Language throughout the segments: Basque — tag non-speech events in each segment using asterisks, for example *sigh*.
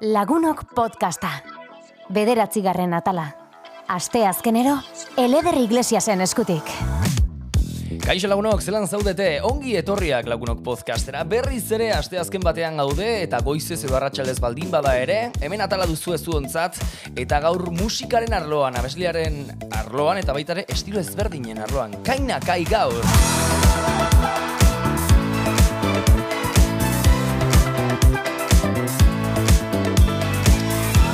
Lagunok podcasta. Bederatzigarren atala. Aste azkenero, Eleder Iglesiasen eskutik. Kaixo lagunok, zelan zaudete, ongi etorriak lagunok podcastera, berriz ere aste azken batean gaude eta goizez edo arratsalez baldin bada ere, hemen atala duzu ez ontzat, eta gaur musikaren arloan, abesliaren arloan, eta baita ere estilo ezberdinen arloan, kaina kai gaur.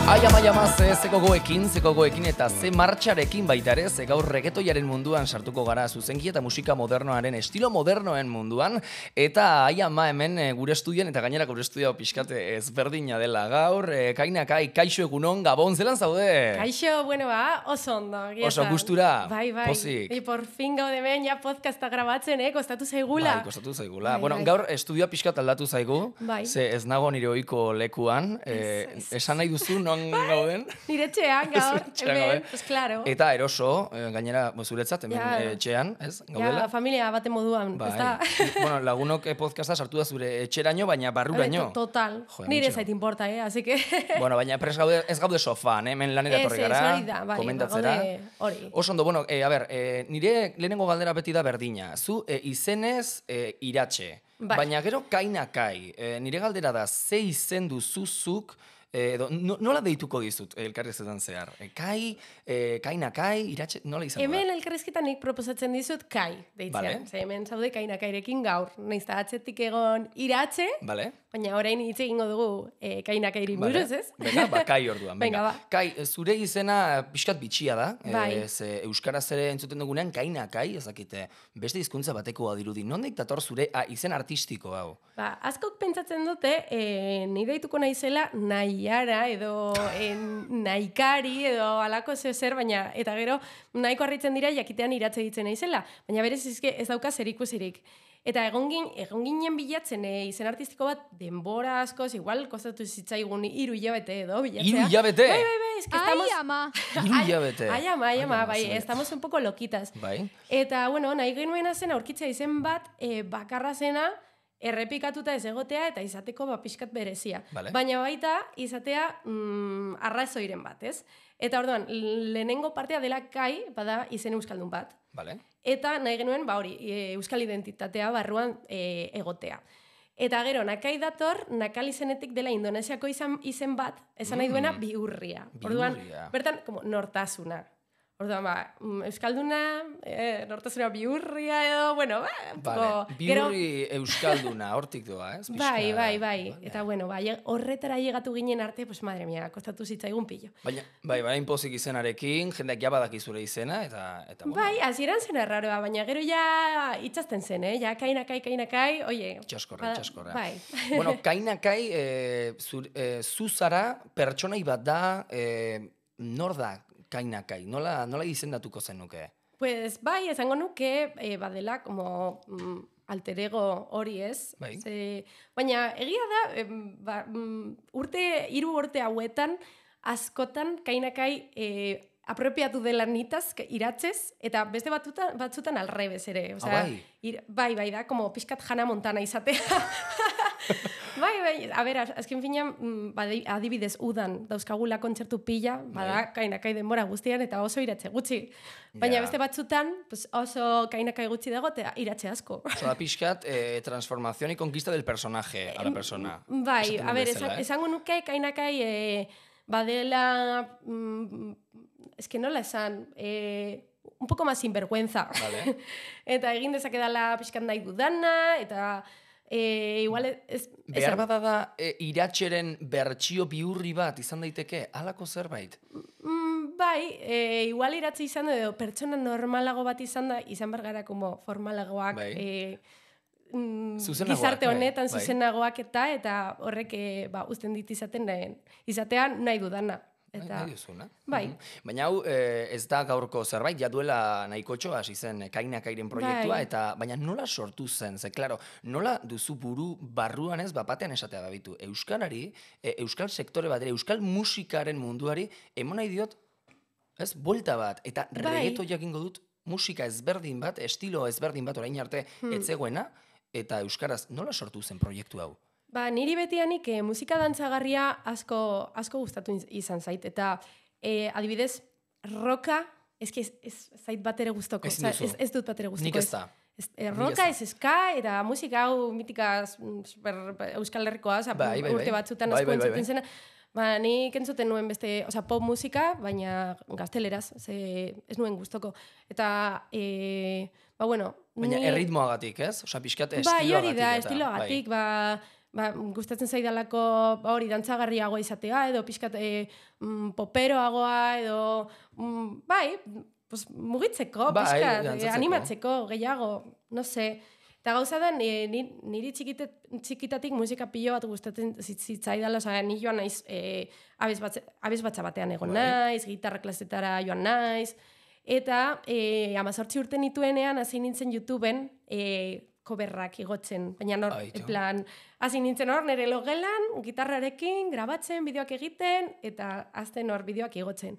Ai ama ama ze zeko goekin, zeko goekin eta ze martxarekin baita ere, ze gaur regetoiaren munduan sartuko gara zuzenki eta musika modernoaren estilo modernoen munduan eta ai ama hemen eh, gure estudien eta gainera gure estudio pixkate ezberdina dela gaur, e, kaina kai, kaixo egunon, gabon, zelan zaude? Kaixo, bueno ba, oso ondo. egia Oso gustura, bai, bai. pozik. Bai, por fin gaude ben, ja podcasta grabatzen, eh, kostatu zaigula. Bai, kostatu zaigula. Bai, bueno, bai. gaur estudioa pixkat aldatu zaigu, Bai. ze ez nago nire ohiko lekuan, eh, Ez, ez. esan nahi duzu non gauden? Nire txean, gaur, *laughs* etxean hemen, pues claro. Eta eroso, eh, gainera, zuretzat, hemen Ja. eh, etxean, ez? Gaudela? ja, familia baten moduan, Bai. ez da? *laughs* bueno, lagunok eh, podcasta sartu da zure etxeraino, baina barruraino. Total. Jo, Nire zait importa, eh, así que... *laughs* bueno, baina pres gaude, ez gaude sofan, eh? hemen lanera Ez, etorri ez, gara, bai, komentatzera. hori. Oso ondo, bueno, eh, a ber, eh, nire lehenengo galdera beti da berdina. Zu eh, izenez eh, iratxe, Bai. baina gero kaina kai. Eh, nire galdera da, ze izen duzuzuk, eh, edo, no, nola deituko dizut elkarrezetan zehar? Eh, kai, eh, kaina kai, iratxe, nola izango Hemen da? elkarrizketan nik proposatzen dizut kai, deitzea. Vale. Ze hemen zaude kainakairekin gaur. Naiz eta atzetik egon iratxe, Vale? baina orain hitz egingo dugu eh, kainakairi Vale. buruz, ez? Venga, ba, kai orduan. Venga, Venga, ba. Kai, zure izena pixkat bitxia da. Bai. Eh, ze Euskaraz ere entzuten dugunean, kaina kai, ezakite, beste hizkuntza batekoa dirudi. Nondik dator zure ah, izen artistiko hau? Ba, askok pentsatzen dute, e, ni deituko naizela nahiara edo en, naikari edo alako zeo zer, baina eta gero nahiko harritzen dira jakitean iratze ditzen naizela, baina berez izke ez dauka zer ikusirik. Eta egon, gin, egon ginen bilatzen e, izen artistiko bat denbora askoz, igual kostatu zitzaigun hiru hilabete edo bilatzea. Hiru hilabete? Bai, bai, bai, es que estamos... Ai, ama. Hiru hilabete. Ai, ama, ai, ama, Ai, bai, zer. estamos un poco loquitas. Bai. Eta, bueno, nahi genuena zen aurkitzea izen bat, e, bakarra zena, errepikatuta ez egotea eta izateko ba, pixkat berezia. Vale. Baina baita izatea mm, arrazoiren bat, ez? Eta orduan, lehenengo partea dela kai, bada izen euskaldun bat. Vale. Eta nahi genuen, ba hori, e, euskal identitatea barruan e, egotea. Eta gero, nakai dator, nakal izenetik dela indonesiako izan, izen bat, esan nahi duena, Mm. bihurria. Orduan, Bihurria. bertan, como, nortasuna. Orduan, ba, mm, euskalduna, e, nortasuna bihurria edo, bueno, ba, Vale. poco- gero- Bihurri euskalduna, hortik doa, ez? Bai, Pixka- bai, bai. Vale. Eta bueno, bai, horretara llegatu ginen arte, pues madre mia, kostatu zitzaigun pillo. Baina, bai, bai, inpozik izenarekin, jendeak ja badaki zure izena, eta, eta bueno, Bai, hasieran zen erraroa, baina gero ja itxasten zen, eh? Ja, kainakai, kainakai, oie. Itxaskorra, bada- itxaskorra. Bai. bueno, *laughs* kainakai, e, zur, e, zu zara pertsonai bat da, e, nor da kainakai? Nola, nola izendatuko zenuke? Pues bai, esango nuke, eh, badela, como mm, alter ego hori ez. Bai. Ze, baina egia da, em, ba, mm, urte, hiru urte hauetan, askotan kainakai eh, apropiatu dela nitaz, iratzez, eta beste batutan, batzutan alrebez ere. Osea, Ah, bai? ir- bai, bai da, como pixkat jana montana izatea. *laughs* bai, bai, a ber, az- azken finean, mm, badi- adibidez, udan dauzkagula kontzertu pila, bada, Bai. kainakai denbora guztian, eta oso iratze gutxi. Baina Ja. beste batzutan, pues oso kainakai gutxi dago, eta iratze asko. Oso da pixkat, e, transformación y conquista del personaje a la persona. Bai, Esaten a ber, esan, eh? esango nuke kainakai eh, badela, mm, es que nola esan, eh, un poco más sinvergüenza. Vale. *laughs* eta egin dezakedala pixkat nahi dudana, eta eh, igual ez... Behar bada da e, iratxeren bertsio bihurri bat izan daiteke, halako zerbait? Mm, bai, e, igual iratzi izan edo pertsona normalago bat izan da, izan behar gara como formalagoak, Bai. e, mm, gizarte bai, honetan bai. zuzenagoak eta eta horrek e, ba, uzten dit izaten nahen, izatean nahi dudana. Bai, Eta, nahi duzuna. bai. Mhm. Baina hau eh, ez da gaurko zerbait, ja duela nahikotxo hasi zen eh, kainakairen proiektua, Bai. eta baina nola sortu zen? Ze, klaro, nola duzu buru barruan ez, bapatean esatea babitu. Euskarari, eh, euskal sektore bat, euskal musikaren munduari, emon nahi diot, ez, bolta bat, eta Bai. regeto jakingo dut, musika ezberdin bat, estilo ezberdin bat orain arte Hmm. etzegoena, eta euskaraz nola sortu zen proiektu hau? Ba, niri betianik eh, musika dantzagarria asko, asko gustatu iz- izan zait. Eta eh, adibidez, roka, eski ez, ez zait bat ere Osea, duzu. ez, ez dut bat ere gustoko. Nik ez da. Ez, eh, Nik roka ez ez eska, eta musika hau mitika mm, super euskal herrikoa, oza, Bai, bai, urte bai. batzutan Bai, asko bai, bai, bai. zena. Ba, nik entzuten nuen beste, oza, pop musika, baina gazteleraz, ze ez nuen gustoko. Eta, e, ba, bueno, Baina ni- erritmoagatik, ez? Osea, pixkat Bai, estiloagatik. hori da, estiloagatik, ba, ba, gustatzen zaidalako ba, hori dantzagarriagoa izatea, edo pixkat e, mm, poperoagoa, edo, mm, bai, pues, mugitzeko, Bai, pixkat, e, animatzeko, gehiago, no sé. Eta gauza da, ni- ni- niri txikite, txikitatik musika pilo bat gustatzen zit- zitzaidala, osea, ni joan naiz e, abez, batze, abez batza batean egon Bai. naiz, gitarra klasetara joan naiz, eta e, amazortzi urte nituenean hasi nintzen YouTubeen e, coverrak igotzen, baina nor, Aitu. plan, hasi nintzen hor nire logelan, gitarrarekin, grabatzen, bideoak egiten, eta azten hor bideoak igotzen.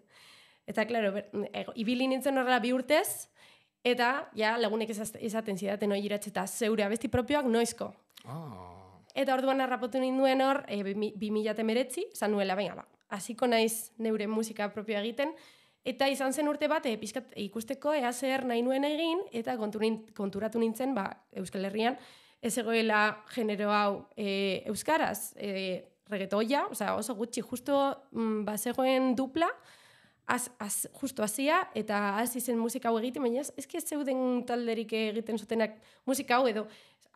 Eta, klaro, ber, ego, ibili nintzen horrela bi urtez, eta ja lagunek esaten zidaten hori iratxe eta zeure abesti propioak noizko. Ah. Eta orduan harrapatu ninduen hor, e, bi mila temeretzi, zan nuela, baina, ba, hasiko naiz neure musika propioa egiten, eta izan zen urte bat, e, pixkat ikusteko ea zer nahi nuen egin, eta konturatu nintzen, ba, Euskal Herrian, ez egoela genero hau e, euskaraz, e, regetoia, osea, oso gutxi, justo mm, ba, zegoen dupla, az, az, justo hasia, eta hasi zen musika hau egiten, baina ez, ezki ez zeuden talderik egiten zutenak musika hau edo,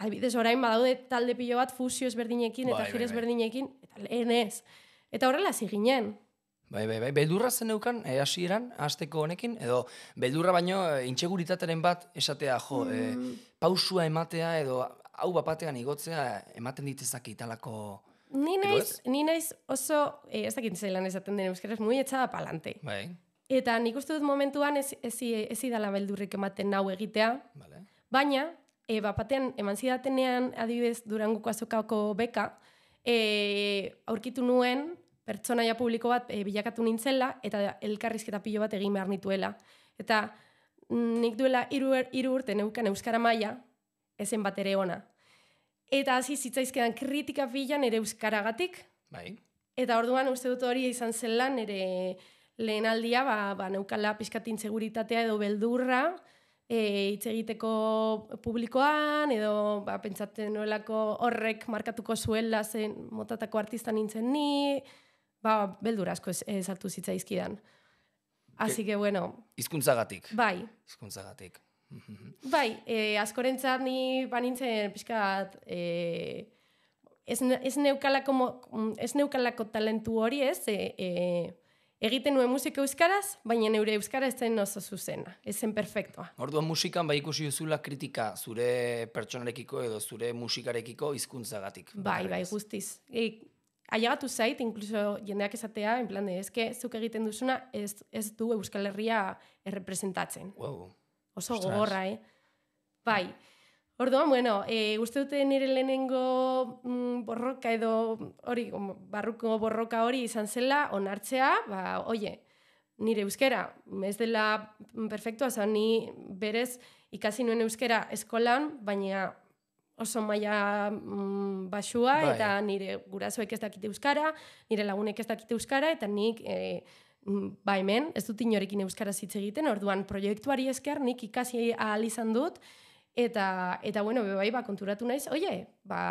adibidez orain badaude talde pilo bat fusio ezberdinekin eta Bai, bai, jire bai. ezberdinekin, eta lehen ez. Eta horrela hasi ginen. Bai, bai, bai. Beldurra zen neukan, eh, hasieran, hasteko honekin, edo beldurra baino intxeguritateren bat esatea, jo, eh, Mm. pausua ematea, edo hau bapatean igotzea, ematen ditezak italako... Ni naiz, ni naiz oso, eh, ez dakit zelan esaten den euskaraz, muy echada palante. Bai, Eta nik uste dut momentuan ez, ez, ez idala beldurrik ematen nau egitea, bale. Baina, e, bapatean, eman zidatenean, adibidez, Durangoko azokako beka, e, aurkitu nuen, pertsonaia publiko bat e, bilakatu nintzela, eta elkarrizketa pilo bat egin behar nituela. Eta mm, nik duela hiru er- hiru urte neukan euskara maila, ezen bat ere ona. Eta hasi zitzaizkedan kritika pila nire euskaragatik, Bai, Eta orduan uste dut hori izan zela nire lehen aldia, ba, ba neukala pixkat inseguritatea edo beldurra, e, egiteko publikoan, edo ba, pentsatzen nuelako horrek markatuko zuela zen motatako artista nintzen ni, ba, beldur asko ez, ez hartu zitzaizkidan. Así que, bueno, hizkuntzagatik. bai, Hizkuntzagatik. *laughs* bai, e, askorentzat ni banintzen pixkat, e, ez, ne- ez, neukalako, ez neukalako talentu hori ez, e, e, egiten nuen musika euskaraz, baina neure euskara ez zen oso zuzena, ez zen perfektoa. Orduan musikan bai ikusi duzula kritika zure pertsonarekiko edo zure musikarekiko hizkuntzagatik. Bai, bai, ez. guztiz. E, ailegatu zait, inkluso jendeak esatea, en plan de, eske, zuk egiten duzuna ez, ez du Euskal Herria errepresentatzen. Wow. Oso Ostras. gogorra, eh? Bai. Orduan, bueno, e, uste dute nire lehenengo mm, borroka edo hori, barruko borroka hori izan zela, onartzea, ba, oie, nire euskera, ez dela perfektua, zan ni berez ikasi nuen euskera eskolan, baina oso maila mm, basua, Bai. eta nire gurasoek ez dakite euskara, nire lagunek ez dakite euskara, eta nik e, ba hemen, ez dut inorekin euskaraz hitz egiten, orduan proiektuari esker nik ikasi ahal izan dut, eta, eta bueno, bai, ba, konturatu naiz, oie, ba,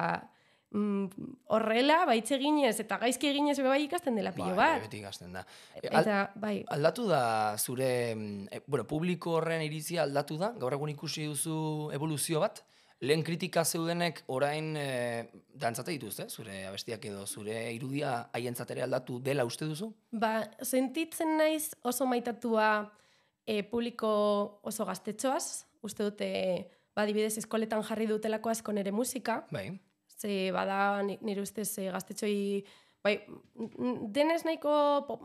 mm, horrela, ba, hitz eginez, eta gaizki eginez be bai ikasten dela pilo Bai, bat. beti ikasten da. E, al- Eta, bai, Aldatu da zure, mm, e, bueno, publiko horren iritzia aldatu da, gaur egun ikusi duzu evoluzio bat, lehen kritika zeudenek orain e, dantzate dituzte, zure abestiak edo zure irudia haientzat ere aldatu dela uste duzu? ba, sentitzen naiz oso maitatua e, publiko oso gaztetxoaz, uste dute, ba, adibidez, eskoletan jarri dutelako asko nere musika, Bai, ze bada ni- nire ustez e, gaztetxoi bai, denez nahiko pop,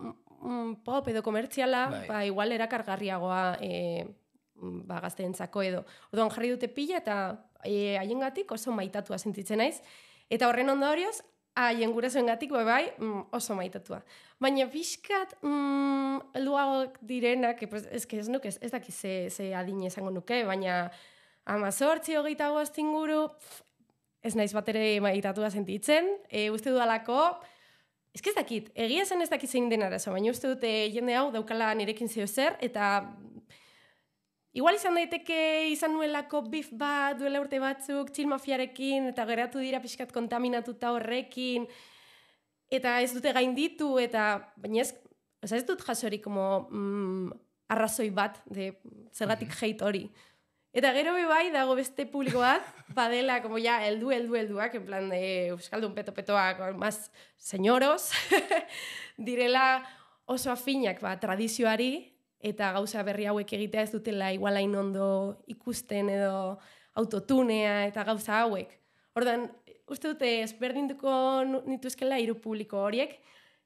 pop edo komertziala, Bai. ba, igual erakargarriagoa e, ba, gazteentzako edo. Orduan jarri dute pila eta e, haiengatik oso maitatua sentitzen naiz. Eta horren ondorioz, haien gurasoengatik bai, bai mm, oso maitatua. Baina pixkat mm, helduagoak direnak, e, pues, que ez nuke, ez, dakiz ze, ze adine esango nuke, baina amazortzi hogeita bost inguru, ez naiz bat ere maitatua sentitzen, e, uste dudalako, ez ez dakit, egia zen ez dakit zein den arazo, baina uste dute jende hau daukala nirekin zeo zer, eta igual izan daiteke izan nuelako bif bat duela urte batzuk, txil mafiarekin, eta geratu dira pixkat kontaminatuta horrekin, eta ez dute gainditu, eta baina ez, ez dut jasori como mm, arrazoi bat, de zergatik -hmm. hori. Eta gero be bai dago beste publiko bat, *laughs* badela como ya heldu heldu helduak en plan de euskaldun peto petoak, más señoros, *laughs* direla oso afinak ba tradizioari eta gauza berri hauek egitea ez dutela igualain ondo ikusten edo autotunea eta gauza hauek. Ordan uste dute ezberdinduko nituzkela hiru publiko horiek,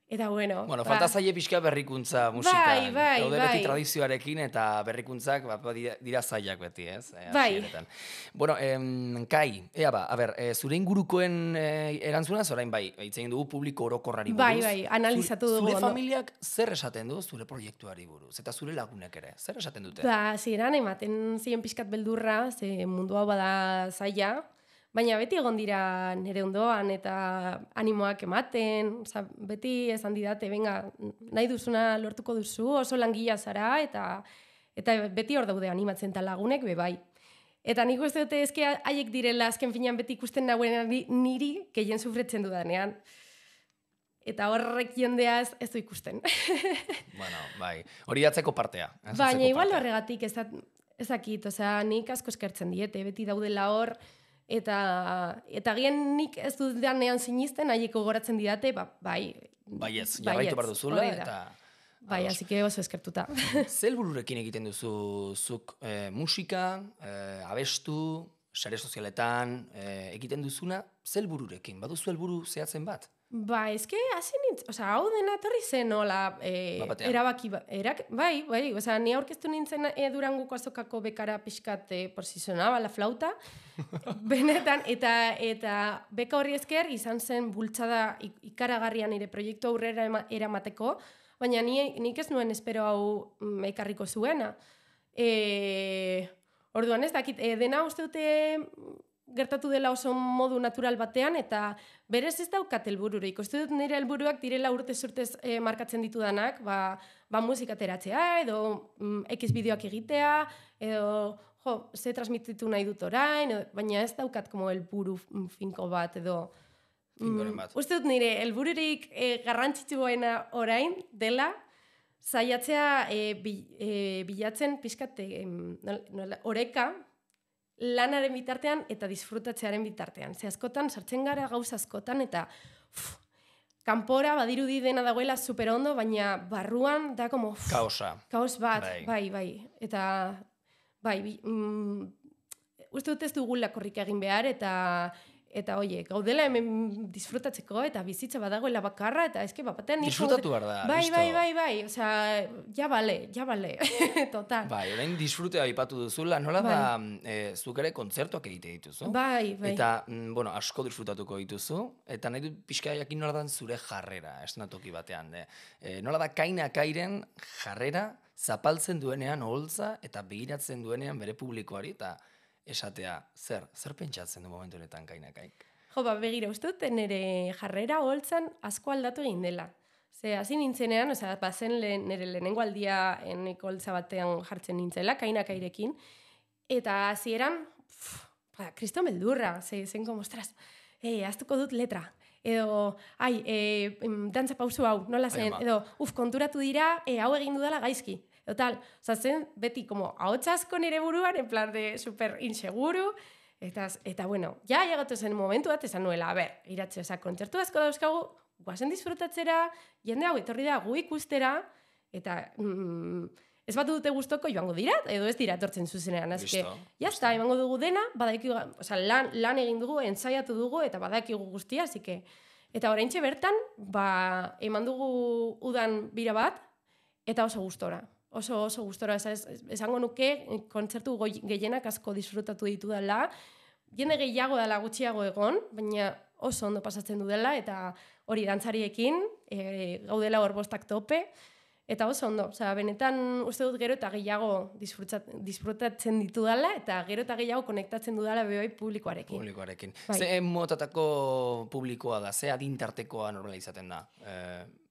Eta bueno... Bueno, ba, falta zaie pixka berrikuntza musikan. Bai, bai, Daude bai. beti tradizioarekin eta berrikuntzak ba, ba dira zaiak beti, ez? E, bai. Bueno, em, Kai, ea ba, a ber, e, zure ingurukoen e, erantzuna, zorain bai, itzein dugu publiko orokorrari bai, buruz. Bai, bai, analizatu dugu. Zure familiak zer esaten du zure proiektuari buruz? Eta zure lagunek ere, zer esaten dute? Ba, ziren, ematen ziren pixkat beldurra, ze mundu hau bada zaila, Baina beti egon dira nire ondoan eta animoak ematen, oza, beti esan didate, venga, nahi duzuna lortuko duzu, oso langila zara, eta eta beti hor daude animatzen lagunek, be bai. Eta nik uste dute ezke haiek direla azken finean beti ikusten nagoen niri, keien sufretzen dudanean. Eta horrek jendeaz ez du ikusten. *laughs* bueno, bai, hori atzeko partea. Baina igual horregatik ez, dakit, osea, nik asko eskertzen diete, beti daudela hor, eta eta gian nik ez dut danean sinisten haieko goratzen didate ba, bai. Bai ez jarraitu bar duzula eta bai así que oso eskertuta. *laughs* Zelbururekin egiten duzu zuk e, musika e, abestu sare sozialetan e, egiten duzuna zelbururekin baduzu helburu zehatzen bat Ba, ezke, hasi nintz, oza, hau dena etorri zen, hola, e, erabaki, ba, erak, bai, bai, oza, ni aurkeztu nintzen e, duranguko azokako bekara pixkat e, por si sonaba la flauta, *laughs* benetan, eta, eta beka horri esker izan zen bultzada ikaragarrian nire proiektu aurrera eramateko, baina ni, nik ez nuen espero hau mm, zuena. E, orduan ez dakit, e, dena uste dute gertatu dela oso modu natural batean eta berez ez daukat helbururik. Uste dut nire helburuak direla urte urtez e, markatzen ditudanak, ba, ba musika teratzea edo mm, X bideoak egitea edo jo, ze transmititu nahi dut orain, baina ez daukat como helburu finko bat edo mm, bat. Uste dut nire helbururik e, garrantzitsuena orain dela zaiatzea e, e, bilatzen pixkat e, oreka lanaren bitartean eta disfrutatzearen bitartean. Ze askotan, sartzen gara gauz askotan eta uf, kanpora badirudi dena dagoela super ondo, baina barruan da como... Uf, Kaosa. Kaos bat, bai, bai. bai. Eta, bai, bi, mm, uste dut ez dugula korrik egin behar eta eta oie, gaudela hemen disfrutatzeko eta bizitza badagoela bakarra eta eske bapatean disfrutatu behar da, bai, bai, bai, bai, osea, ja bale, ja bale, *laughs* total. Bai, orain disfrutea aipatu duzula, nola bai. da, e, zuk ere kontzertuak egite dituzu. Bai, bai. Eta, mm, bueno, asko disfrutatuko dituzu, eta nahi dut pixka jakin nola da zure jarrera, esnatoki batean. E, nola da kaina kairen jarrera zapaltzen duenean holtza eta begiratzen duenean bere publikoari, eta esatea, zer, zer pentsatzen du momentu honetan kainakaik? Jo, ba, begira, uste dut, nire jarrera holtzan asko aldatu egin dela. Ze, hasi nintzenean, oza, bazen le, nire lehenengo aldia eneko holtza batean jartzen nintzela, kainakairekin, eta hasieran ba, kristo meldurra, ze, zen como, ostras, e, aztuko dut letra, edo, ai, e, dantza pausu hau, nola zen, edo, uf, konturatu dira, e, hau egin dudala gaizki, Total, oza, zen beti como ahotsasko nire buruan, en plan de super inseguru, eta, eta bueno, ja llegatu zen momentu bat, esan nuela, a ber, iratxe, oza, kontzertu asko dauzkagu, guazen disfrutatzera, jende hau etorri da gu ikustera, eta mm, ez bat dute gustoko joango dira, edo ez dira etortzen zuzenean, azke, jazta, emango dugu dena, badaiki, oza, lan, lan egin dugu, ensaiatu dugu, eta badakigu guztia, azike, eta oraintxe bertan, ba, eman dugu udan bira bat, eta oso gustora oso oso gustora esango nuke kontzertu gehienak asko disfrutatu ditu dela. Jende gehiago dela gutxiago egon, baina oso ondo pasatzen du dela eta hori dantzariekin e, gaudela hor bostak tope Eta oso ondo, osea, benetan uste dut gero eta gehiago disfrutatzen ditudala eta gero eta gehiago konektatzen dudala bebai publikoarekin. Publikoarekin. Bai. Ze motatako publikoa da, ze adintartekoa normala izaten da, e,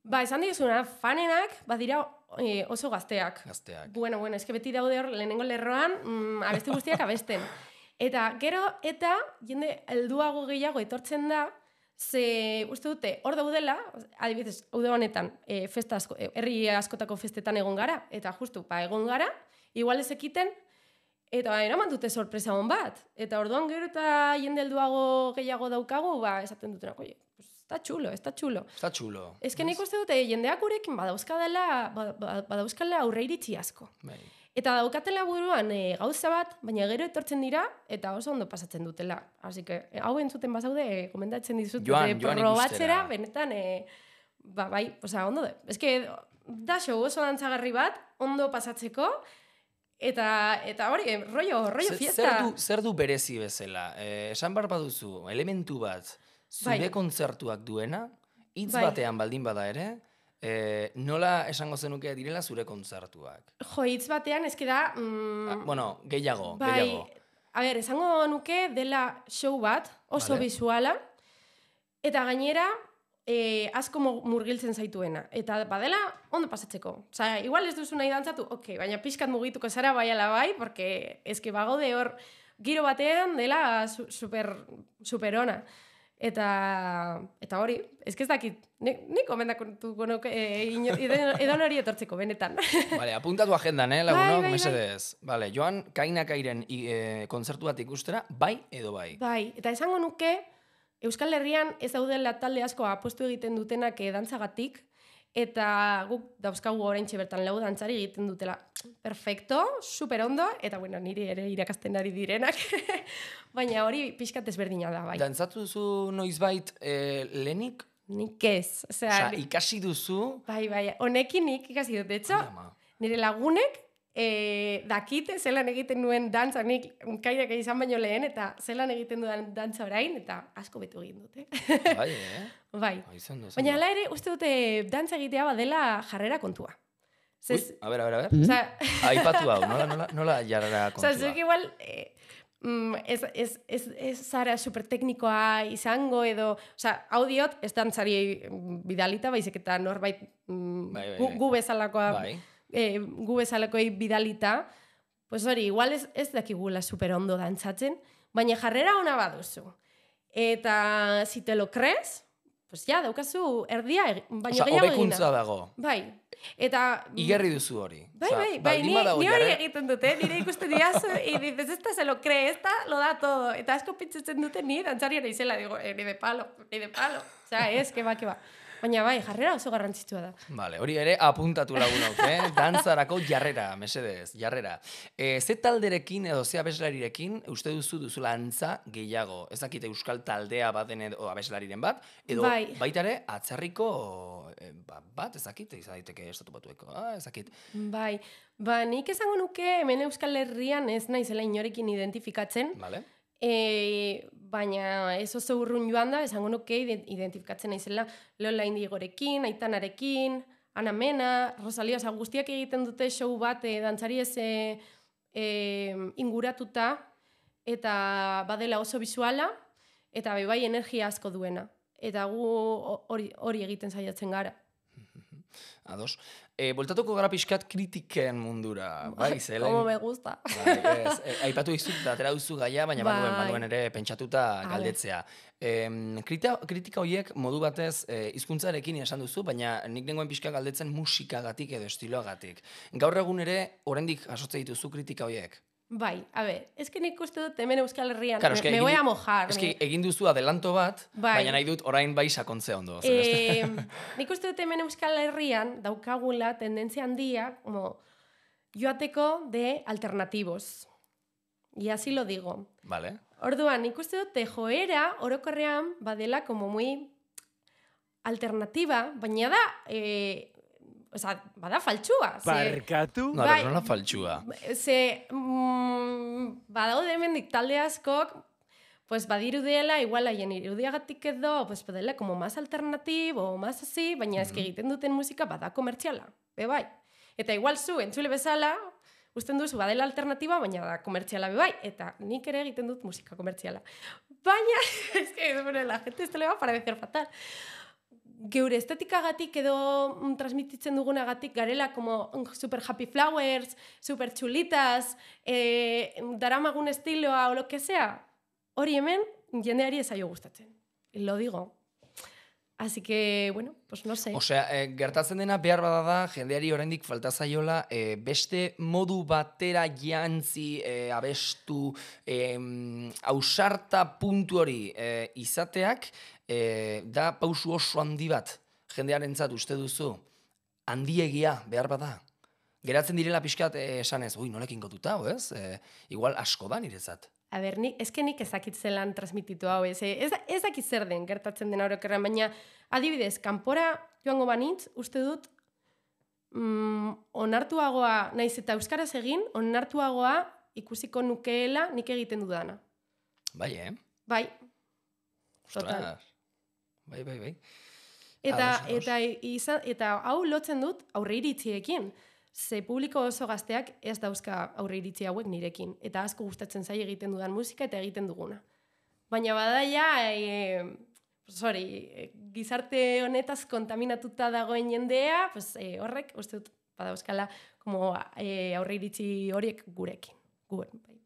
Ba, esan diguzuna, fanenak badira eh, oso gazteak. gazteak. Bueno, bueno, eske beti daude hor lehenengo lerroan, mm, abesti guztiak abesten. *laughs* Eta gero eta jende helduago gehiago etortzen da, ze uste dute hor daudela, adibidez, ude honetan, e, festa asko, e, herri askotako festetan egon gara, eta justu, ba, egon gara, igual ez ekiten, eta ba, eraman dute sorpresa hon bat. Eta orduan gero eta jende helduago gehiago daukagu, ba, esaten dutenak, oie, pues, está chulo, está chulo. Está chulo. Ez que nik uste dute jendeak gurekin badauzkadela, ba- ba- badauzkala aurre iritsi asko. Bai. Eta daukatela buruan e, gauza bat, baina gero etortzen dira eta oso ondo pasatzen dutela. Así que e, hau entzuten bazaude, e, gomendatzen dizut Joan, e, probatzera, benetan, e, ba, bai, osea, ondo da. Que da show oso dantzagarri bat, ondo pasatzeko, eta, eta hori, rollo, rollo fiesta. Zer du, zer du berezi bezala? Eh, esan bar baduzu, elementu bat, zure Bai. kontzertuak duena, hitz Bai. batean baldin bada ere, eh, nola esango zenuke direla zure kontzertuak? Jo, hitz batean, ez da... Mm, Ah, bueno, gehiago, Bai, gehiago. a ber, esango nuke dela show bat, oso Vale. visuala, eta gainera e, asko mu- murgiltzen zaituena. Eta badela ondo pasatzeko. Osea, igual ez duzu nahi dantzatu, ok, baina pixkat mugituko zara bai ala bai, porque eske bagaude hor giro batean dela su, super, super ona. Eta, eta hori, ez ez dakit, nik, nik komendatuko nuke e, ino- edo- edonori etortzeko, benetan. *laughs* Vale, apuntatu agendan, eh, lagunok, Bai, bai, bai. mesedez. Vale, joan, kainakairen e, kontzertu bat ikustera, bai edo bai. Bai, eta esango nuke, Euskal Herrian ez daudela talde asko apostu egiten dutenak eh, dantzagatik, eta guk dauzkagu oraintxe bertan lau dantzari egiten dutela. Perfecto, super ondo, eta bueno, niri ere irakasten ari direnak, *laughs* baina hori pixkat ezberdina da, bai. Dantzatu duzu noizbait e, lehenik? Nik ez, osea, ni- ikasi duzu... bai, bai, honekin nik ikasi dut, de hecho, Ai, ama. nire lagunek e, dakite zelan egiten nuen dantza, nik kairak izan baino lehen, eta zelan egiten duen dantza orain, eta asko betu egin dute. Bai, eh? *laughs* bai. Bai, izan du, izan Baina du. hala ere, uste dute dantza egitea badela jarrera kontua. Ui, Zez, a ber, a ber, a ber. Osea, Aipatu hau, nola, nola, nola jarrera *laughs* osea, kontua. zuek igual, eh, mm, ez, ez, ez, ez zara super teknikoa izango edo, osea, hau diot, ez dantzari mm, bidalita, baizik eta norbait mm, Bai, bai, gu, bai. gu bezalakoa, Bai. eh, gu bezalakoei bidalita, pues hori, igual ez, ez dakigula super ondo dantzatzen, baina jarrera ona baduzu. Eta si te lo crees, pues ja, daukazu erdia, baina Osea, gehiago hobekuntza egina. dago. Bai. Eta Igerri duzu hori. Bai, bai, bai, ni, ni hori egiten dute, nire ikusten diazu, y dices, esta se lo cree, esta lo da todo. Eta asko pentsatzen dute ni dantzari naizela, digo, eh, ni de palo, ni de palo. Osea, ez, que ba, que ba. Baina bai, jarrera oso garrantzitsua da. Vale, hori ere apuntatu lagunok, eh? *laughs* Dantzarako jarrera, mesedez, jarrera. E, ze talderekin edo ze abeslarirekin uste duzu duzula antza gehiago? Ez dakit euskal taldea baten edo abeslariren bat, edo Bai. baita ere atzerriko e, ba, bat, ez dakit, izan daiteke estatu batueko, ah, ez dakit. Bai, ba, nik esango nuke hemen Euskal Herrian ez naizela inorekin identifikatzen, Vale? E, baina ez oso urrun joan da, esango nuke ide- identifikatzen naizela Lola Indigorekin, Aitanarekin, Ana Mena, Rosalia, oza, guztiak egiten dute show bat e, dantzari ez e, inguratuta, eta badela oso visuala, eta bai bai energia asko duena. Eta gu ho- hori, hori egiten saiatzen gara. Ados. E, voltatuko gara pixkat kritiken mundura, bai, zelen? Como me gusta. Bai, ez, e, aipatu dizut eta atera duzu gaia, baina Bai. banuen, banuen ere pentsatuta galdetzea. Em, kritika, kritika horiek modu batez e, hizkuntzarekin esan duzu, baina nik nengoen pixka galdetzen musikagatik edo estiloagatik. Gaur egun ere, oraindik jasotze dituzu kritika horiek. Bai, a ver, es que nik uste dut hemen Euskal Herrian, Claro, me, eske me voy a mojar. Eski me- egin duzu adelanto bat, Bai. baina nahi dut orain bai sakontzea ondo. beste. Eh, *laughs* nik uste dut hemen Euskal Herrian daukagula tendentzia handia como joateko de alternativos. Y así lo digo. Vale. Orduan, nik uste dut joera orokorrean badela como muy alternativa, baina da, eh, o sea, bada faltsua. ze- Barkatu? No, Bai. nola faltsua. Ze, mm, badaude hemendik talde askok, pues badirudiela, igual haien irudiagatik edo, pues badela como más alternatibo, más así, baina eski egiten duten musika bada komertziala, be bai. Eta igual zu, entzule bezala, usten duzu badela alternatiba, baina da komertziala be bai, eta nik ere egiten dut musika komertziala. Baina, *laughs* es que, bueno, la gente esto le va a parecer fatal. Geure estetikagatik edo mm, transmititzen dugunagatik garela como mm, super happy flowers, super chulitas, eh, daramagun estiloa o lo que sea, hori hemen jendeari ezaio gustatzen. Lo digo. Así que, bueno, pues no sé. Osea, e, gertatzen dena behar bada da, jendeari oraindik falta zaiola, e, beste modu batera jantzi, e, abestu, e, ausarta puntu hori e, izateak, e, da pausu oso handi bat, jendearentzat uste duzu, handiegia behar bada. Geratzen direla pixkat esanez, ui, nolekin gotuta, ez? E, igual asko da niretzat. A ber, ni, eske nik ezakit zelan transmititu hau, ez, ez, ez dakit zer den gertatzen den horrekerran, baina adibidez, kanpora joango banitz, uste dut, mm, onartuagoa, naiz eta euskaraz egin, onartuagoa ikusiko nukeela nik egiten dudana. Bai, eh? Bai. Ostras. Bai, bai, bai. Eta, Ados, ados. eta, izan, eta hau lotzen dut aurre iritziekin. Ze publiko oso gazteak ez dauzka aurre iritzi hauek nirekin. Eta asko gustatzen zai egiten dudan musika eta egiten duguna. Baina badaia, e, sorry, e, gizarte honetaz kontaminatuta dagoen jendea, pues, e, horrek, uste dut, badauzkala, como e, aurre iritzi horiek gurekin. Guen, bai.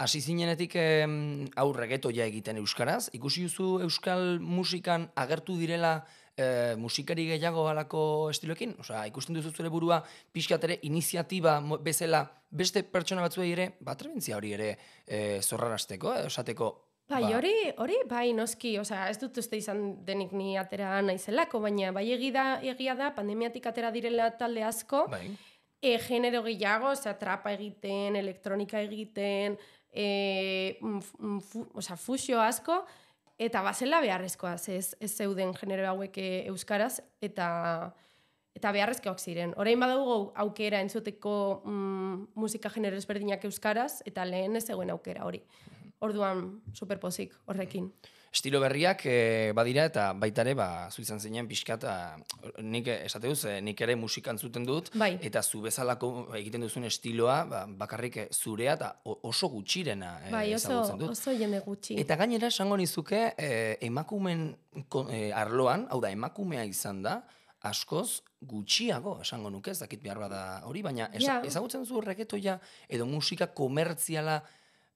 Hasi zinenetik em, hau regetoia egiten euskaraz. Ikusi duzu euskal musikan agertu direla e, musikari gehiago halako estiloekin? Osea, ikusten duzu zure burua pixkat ere iniziatiba bezala beste pertsona batzuei ere, bat hori ere e, zorrarazteko, edo esateko Bai, ba, hori, hori, bai, noski, osea, ez dut uste izan denik ni atera naizelako, baina bai egia, egia da, pandemiatik atera direla talde asko, Bai. e, genero gehiago, osea, trapa egiten, elektronika egiten, e, f- fu, osea, fusio asko, eta bazela beharrezkoa, ze ez, ez zeuden genero hauek e, euskaraz, eta eta beharrezkoak ziren. Orain badugu aukera entzuteko mm, musika genero ezberdinak euskaraz, eta lehen ez zegoen aukera hori. Orduan, superpozik horrekin. Estilo berriak e, badira eta baita ere, ba, zu izan zinen pixka eta nik esate duz, e, nik ere musika entzuten dut, Bai. eta zu bezalako egiten duzun estiloa, ba, bakarrik e, zurea eta oso gutxirena e, Bai, oso, dut. oso jende gutxi. Eta gainera esango nizuke eh, emakumen ko- eh, arloan, hau da emakumea izan da, askoz gutxiago esango nuke, ez dakit behar bada hori, baina esa, Ja. ezagutzen zu regetoia edo musika komertziala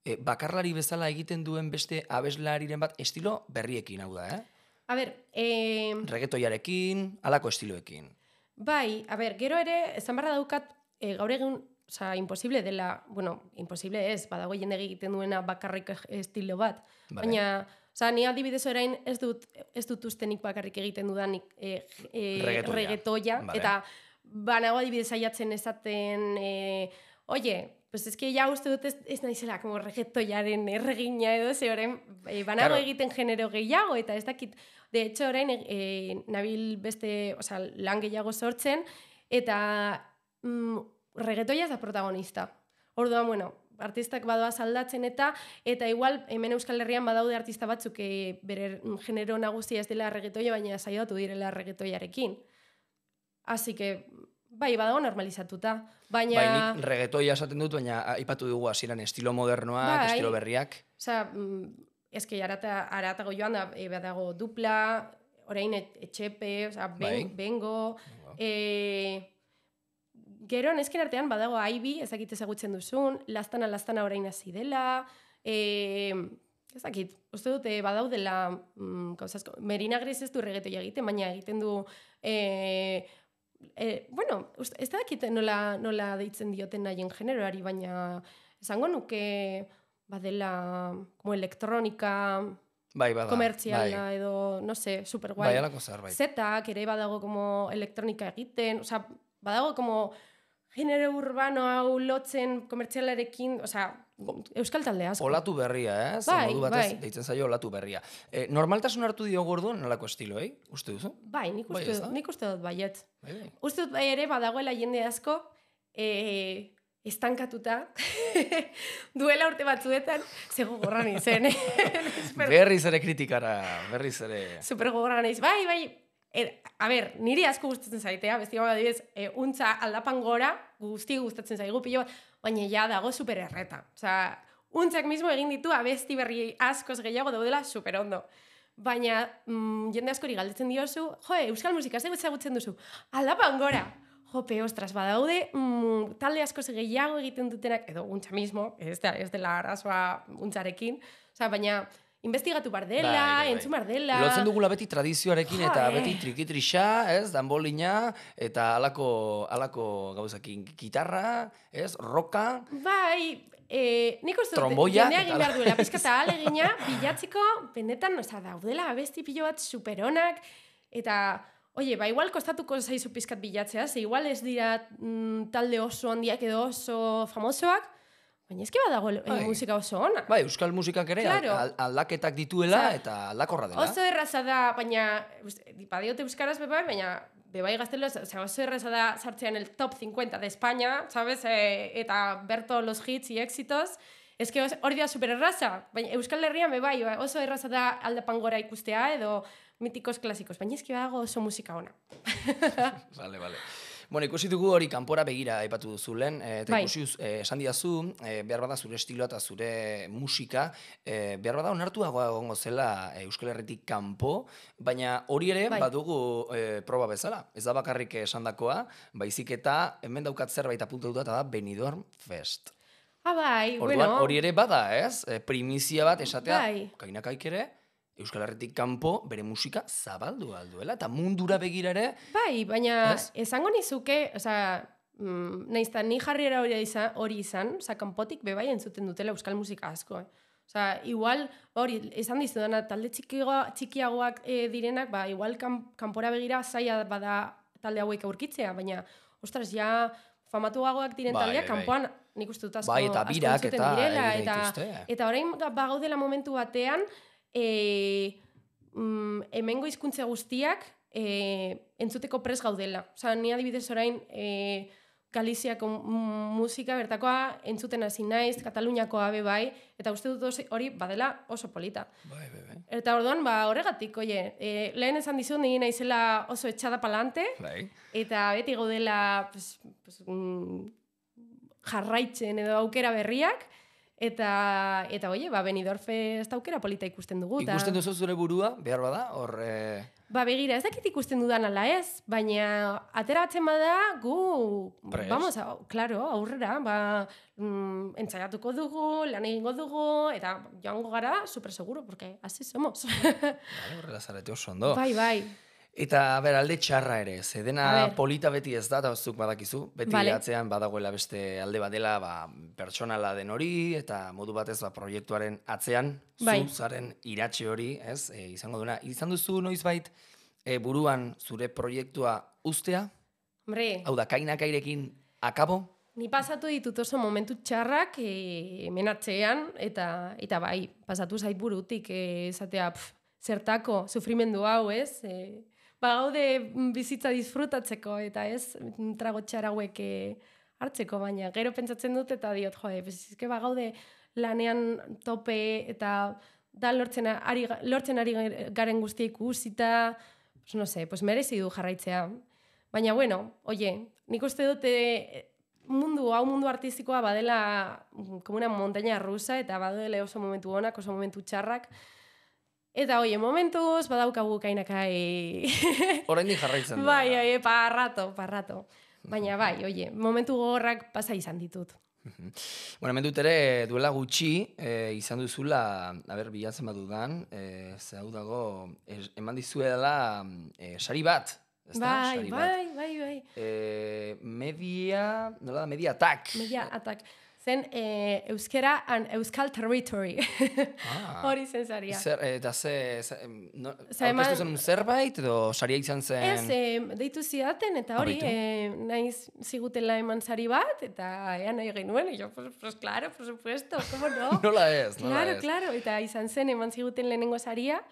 eh, bakarlari bezala egiten duen beste abeslariren bat estilo berriekin hau da, eh? A ber, eh, Regetoiarekin, halako estiloekin. bai, a ber, gero ere, esan barra daukat, eh, gaur egun, oza, imposible dela, bueno, imposible ez, badago jende egiten duena bakarrik estilo bat. Vale. Baina, oza, ni adibidez orain ez dut, ez dut ustenik bakarrik egiten dudanik eh, eh, Reggaetoia. reggaetoia, Vale. eta banago adibidez saiatzen esaten, eh, oye, pues es que ya uste dut ez, ez naizela como reggaetoiaren erregina edo, ze orain eh, banago Claro. egiten genero gehiago, eta ez dakit, de hecho orain eh, nabil beste, oza, lan gehiago sortzen, eta mm, reggaetoia ez da protagonista. Orduan, bueno, artistak badoa aldatzen eta eta igual hemen Euskal Herrian badaude artista batzuk e, bere genero nagusia ez dela reggaetoia, baina saiatu direla reggaetoiarekin. Así que, bai, badago normalizatuta. Baina, Bai, regetoia esaten dut, baina aipatu dugu hasieran estilo modernoak, Bai. estilo berriak. Osa, mm, eske arata, aratago joan da, e, badago dupla, orain et, etxepe, osa, ben, Bai. bengo, e, gero nesken artean badago aibi, ezakit ezagutzen duzun, lastana lastana orain hasi dela, e, ezakit, uste dute badaudela, mm, gauza asko, Merina Gris ez du regetoia egiten, baina egiten du, e, e, bueno, ez da dakit nola, nola deitzen dioten nahien generoari, baina esango nuke badela como elektronika Bai, bada. komertziala bai. edo, no sé, super Bai, guai. halako zerbait. Zetak ere badago como elektronika egiten, osea, badago como genero urbano hau lotzen komertzialarekin, osea, euskal talde asko. Olatu berria, eh? Bai, modu batez bai. deitzen zaio olatu berria. E, normaltasun hartu dio gorduan nolako estiloei, uste duzu? Bai, nik Bai, uste, dut, nik uste dut baiet. Bai, bai. Uste dut bai ere badagoela jende asko, e, estankatuta, *laughs* duela urte batzuetan, ze gogorra nizen. Super- *laughs* Berriz ere kritikara, berriz ere... super gogorra naiz. Bai, bai, er, a ber, niri asko gustatzen zaitea, besti bat adibidez, e, untza aldapan gora, guzti gustatzen zaigu pilo bat, baina ja dago super erreta. Osea, untzak mismo egin ditu abesti berri askoz gehiago daudela super ondo. Baina mm, jende askori galdetzen diozu, jo, euskal musika ze ezagutzen duzu, aldapan gora. Jope, ostras, badaude, mm, talde askoz gehiago egiten dutenak, edo untza mismo, ez, da, ez dela arazoa untzarekin, Osea, baina investigatu bar dela, Bai, bai, bai. entzun bar dela. Lotzen dugula beti tradizioarekin Jo, eta eh. beti trikitrixa, ez, danbolina, eta alako, alako gauzakin gitarra, ez, roka, Bai, e, nik uste dut, Tromboia jendea eta egin behar duela, pizkata alegina, *laughs* bilatziko, benetan, oza, daudela abesti pilo bat superonak, eta, oie, ba, igual kostatuko zaizu pizkat bilatzea, ze igual ez dira mm, talde oso handiak edo oso famosoak, baina eski badago Bai. musika oso ona. bai, euskal musikak ere Claro. al- aldaketak dituela Osea, eta aldakorra dela. Oso erraza da, baina, badiote euskaraz bebai, baina bebai gaztelo, osea, oso erraza da sartzean el top 50 de España, sabes? E, eta berto los hits y éxitos. Ez que hori da super erraza, baina Euskal Herrian bebai, ba, oso erraza da aldapan gora ikustea edo mitikos klasikos, baina eski badago oso musika ona. *laughs* Vale, vale. Bueno, ikusi dugu hori kanpora begira aipatu duzu lehen, eh, eta Bai. ikusi eh, esan didazu, eh, behar bada zure estiloa eta zure musika, eh, behar bada onartuagoa egongo zela Euskal Herritik kanpo, baina hori ere Bai. badugu eh, proba bezala. Ez da bakarrik esandakoa, baizik eta hemen daukat zerbait apuntatuta eta da Benidorm Fest. Ah, bai, Orduan, bueno. hori ere bada, ez? Primizia bat esatea, Bai. kainakaik ere, Euskal Herritik kanpo bere musika zabaldu alduela, eta mundura begira ere, Bai, baina Ez? esango nizuke, osea, mm, nahiz eta ni jarriera hori izan, hori izan, osea, kanpotik bebai entzuten dutela euskal musika asko, eh. Osea, igual, hori, esan dizudana, talde txikiagoa, txikiagoak eh, direnak, ba, igual kan, kanpora begira zaila bada talde hauek aurkitzea, baina, ostras, ja, famatuagoak diren Bai, taldeak, bai, bai. kanpoan nik uste dut asko, Bai, eta asko birak entzuten eta direla, eta, dituzte. eta orain ga- bagaudela momentu batean, e, mm, hemengo hizkuntza guztiak e, entzuteko pres gaudela. Osa, ni adibidez orain e, Galiziako musika bertakoa entzuten hasi naiz, Kataluniakoa be bai, eta uste dut hori badela oso polita. bai, bai, bai. Eta orduan, ba, horregatik, oie, e, lehen esan dizut, nire naizela oso etxada palante, bai. eta beti gaudela pues, pues, mm, jarraitzen edo aukera berriak, eta, eta oie, ba, Benidorfe ez da aukera polita ikusten dugu. eta- Ikusten duzu zure burua, behar bada, hor... Eh, Ba, begira, ez dakit ikusten dudan ala ez, baina ateratzen bada gu, Prest. vamos, claro, aurrera, ba, mm, entzaiatuko dugu, lan egingo dugu, eta joango gara, super seguro, porque así somos. *laughs* Vale, horrela zarete oso ondo. bai, bai. Eta, ber, alde txarra ere, ze dena polita beti ez da, eta zuk badakizu, beti Vale. atzean badagoela beste alde badela, ba, pertsonala den hori, eta modu batez, ba, proiektuaren atzean, Bai. zu zaren iratxe hori, ez, e, izango duna, izan duzu noizbait, e, buruan zure proiektua ustea, Hombre, hau da, kainakairekin akabo, Ni pasatu ditut oso momentu txarrak e, menatzean, eta, eta bai, pasatu zait burutik e, esatea, pf, zertako, sufrimendu hau, ez? E, ba, gaude mm, bizitza disfrutatzeko, eta ez, mm, trago txar hauek e, hartzeko, baina gero pentsatzen dut, eta diot, joe, pues, eske ba, gaude lanean tope, eta da lortzen ari, lortzen ari garen guztia ikusita, pues, no sé, pues merezi du jarraitzea. Baina, bueno, oie, nik uste dute mundu, hau mundu artistikoa badela mm, como una montaña rusa, eta badele oso momentu onak, oso momentu txarrak. Eta, oie, momentuz, badaukagu kainakai... *laughs* oraindik jarraitzen da. bai, bai, parrato, parrato. Baina, bai, oie, momentu gogorrak pasa izan ditut. Bueno, hemen dut ere duela gutxi e, izan duzula, a ber, bilatzen badudan, e, ze hau dago, es, eman dizuela e, sari bat, ez da? bai, Sari bat. bai, bai, bai. E, media, nola da, media attack. Media atak. Zen e, euskera and euskal territory. Ah. *laughs* Hori zen zaria. Zer, eta ze, ze no, zen zerbait, edo saria izan zen... Ez, e, deitu zidaten, eta hori, e, naiz zigutela eman sari bat, eta ea nahi genuen, yo, pues, pues claro, por supuesto, ¿cómo no? *laughs* Nola ez, nola claro, ez. claro, eta izan zen eman ziguten lehenengo saria,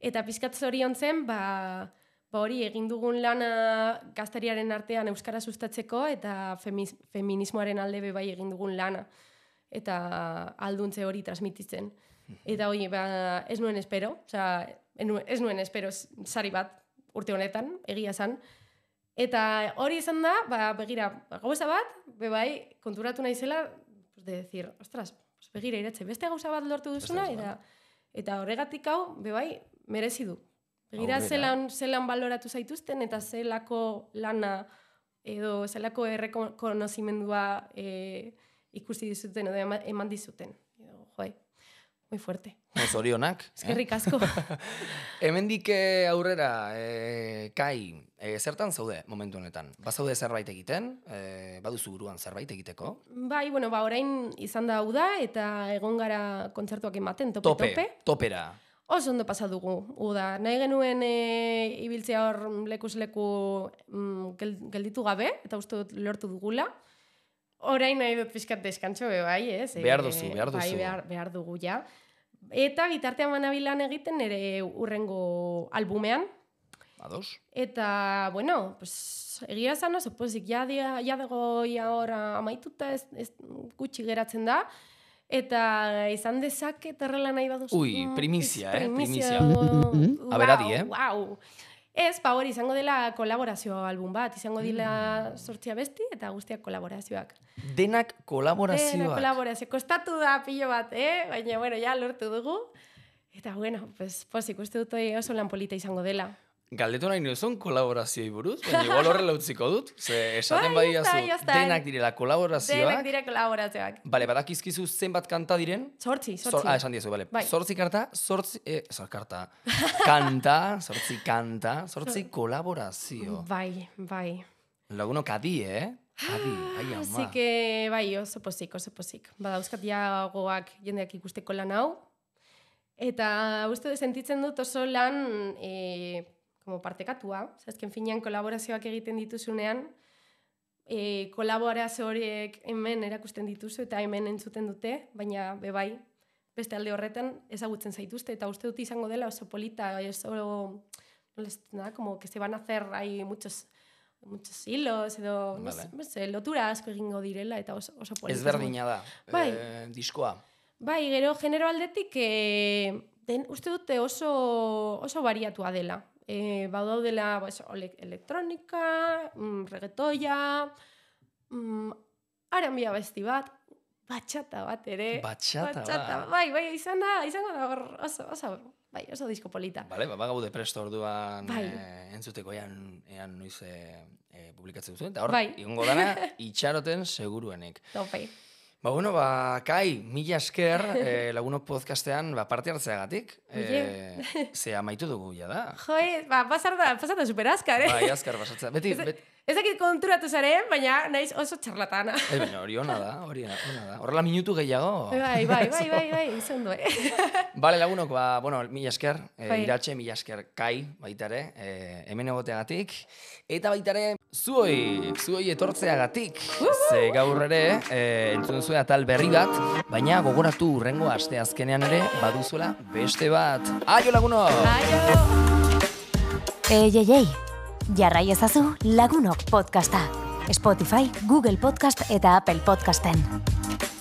eta pizkat zorion zen, ba, ba hori egin dugun lana gazteriaren artean euskara sustatzeko eta femiz, feminismoaren alde be bai egin dugun lana eta alduntze hori transmititzen. Eta hori, ba, ez nuen espero, osea, ez nuen- espero sari bat urte honetan, egia zan. Eta hori izan da, ba, begira, gauza bat, be bai, konturatu naizela, pues de decir, ostras, pues begira iratze, beste gauza bat lortu duzuna, eta, eta horregatik hau, be bai, merezi du. Begira, zelan, zelan baloratu zaituzten, eta zelako lana, edo zelako errekonozimendua e, ikusi dizuten, edo ema- eman dizuten. Edo, joe, muy fuerte. Ez orionak. *laughs* eh? Eskerrik asko. *laughs* Hemendik eh, aurrera, eh, kai, eh, zertan zaude momentu honetan? Bazaude zerbait egiten? Eh, baduzu buruan zerbait egiteko? bai, bueno, ba, orain izan da hau da, eta egon gara kontzertuak ematen, tope, Tope, tope. topera. Oso ondo pasa dugu, uda. Nahi genuen e, ibiltzea hor lekuz leku mm, gel- gelditu gabe, eta uste dut lortu dugula. Orain nahi dut pixkat deskantxo be bai, ez? E, Behar duzu, behar Bai, duzu. behar, behar dugu ja. Eta bitartean manabilan egiten ere urrengo albumean. Ados? Eta, bueno, pues, egia esan oso pozik, ja, dia, ja dago ja ora amaituta ez, ez gutxi geratzen da. Eta izan dezake terrela nahi baduzu. Ui, primizia, eh, primizia. Wow, Aberadi, eh? Wow. Ez, ba hori, izango dela kolaborazio album bat, izango Mm. dila sortzia besti eta guztiak kolaborazioak. Denak Dena kolaborazioak. kolaborazio, kostatu da pilo bat, eh? Baina, bueno, ja lortu dugu. Eta, bueno, pues, pozik, uste dut oso lan polita izango dela. Galdetu nahi nuzun kolaborazioi buruz, baina igual horrela *laughs* utziko dut, ze esaten Bai, bai está. denak direla kolaborazioak. Denak dire kolaborazioak. Bale, badakizkizu zenbat kanta diren? Sortzi, Zor, sortzi. ah, esan diezu, bale. Bai. Zortzi karta, zortzi, eh, zor karta, *laughs* kanta, zortzi kanta, zortzi kolaborazio. Bai, bai. Lagunok adi, eh? Adi, ai ama. Así que, bai, oso pozik, oso pozik. Badauzkat ja gogoak jendeak ikusteko lan hau. Eta uste sentitzen dut oso lan e, como partekatua. Zazken finean kolaborazioak egiten dituzunean, e, kolaborazio horiek hemen erakusten dituzu eta hemen entzuten dute, baina bebai, beste alde horretan ezagutzen zaituzte eta uste dut izango dela oso polita, oso, nola esaten da, como que se van a hacer ahí muchos muchos hilos edo no Vale. no sé, lotura asko egingo direla eta oso, oso polita. Ezberdina da, Bai. eh, diskoa. Bai, gero genero aldetik e, den, uste dute oso, oso bariatua dela. E, badaudela pues, ole- elektronika, mm, reggaetoia, mm, arambia besti bat, batxata bat ere. Batxata bat. Bai, bai, izan da, izango da hor oso, oso, bai, oso disko polita. Bale, ba, bagaude presto orduan Bai. eh, entzuteko ean, ean noiz eh, eh, publikatzen duzuen, eta hor, Bai. dana, *laughs* itxaroten seguruenik. Tope. Ba, bueno, ba, Kai, mila esker *laughs* eh, lagunok podcastean ba, parte hartzeagatik. Eh, ze amaitu dugu, ja da. *laughs* Joe, ba, pasar da, pasar da super azkar, eh? Bai, azkar pasatzea. Beti, Ez- bet, Ez dakit konturatu zaren, baina naiz oso txarlatana. *laughs* eh, baina hori ona da, hori ona da. Horrela minutu gehiago. Bai, bai, bai, *laughs* bai, bai, izan du, eh? *laughs* Bale, lagunok, ba, bueno, mila esker, eh, Bai. iratxe, mila esker, Kai, baita ere, eh, hemen egoteagatik. Eta baita ere, zuoi, zuoi etortzeagatik. Ze gaur ere, eh, entzun zuen atal berri bat, baina gogoratu urrengo aste azkenean ere, baduzuela beste bat. Aio lagunok! Aio! Ei, ei, ei, jarrai ezazu lagunok podcasta. Spotify, Google Podcast eta Apple Podcasten.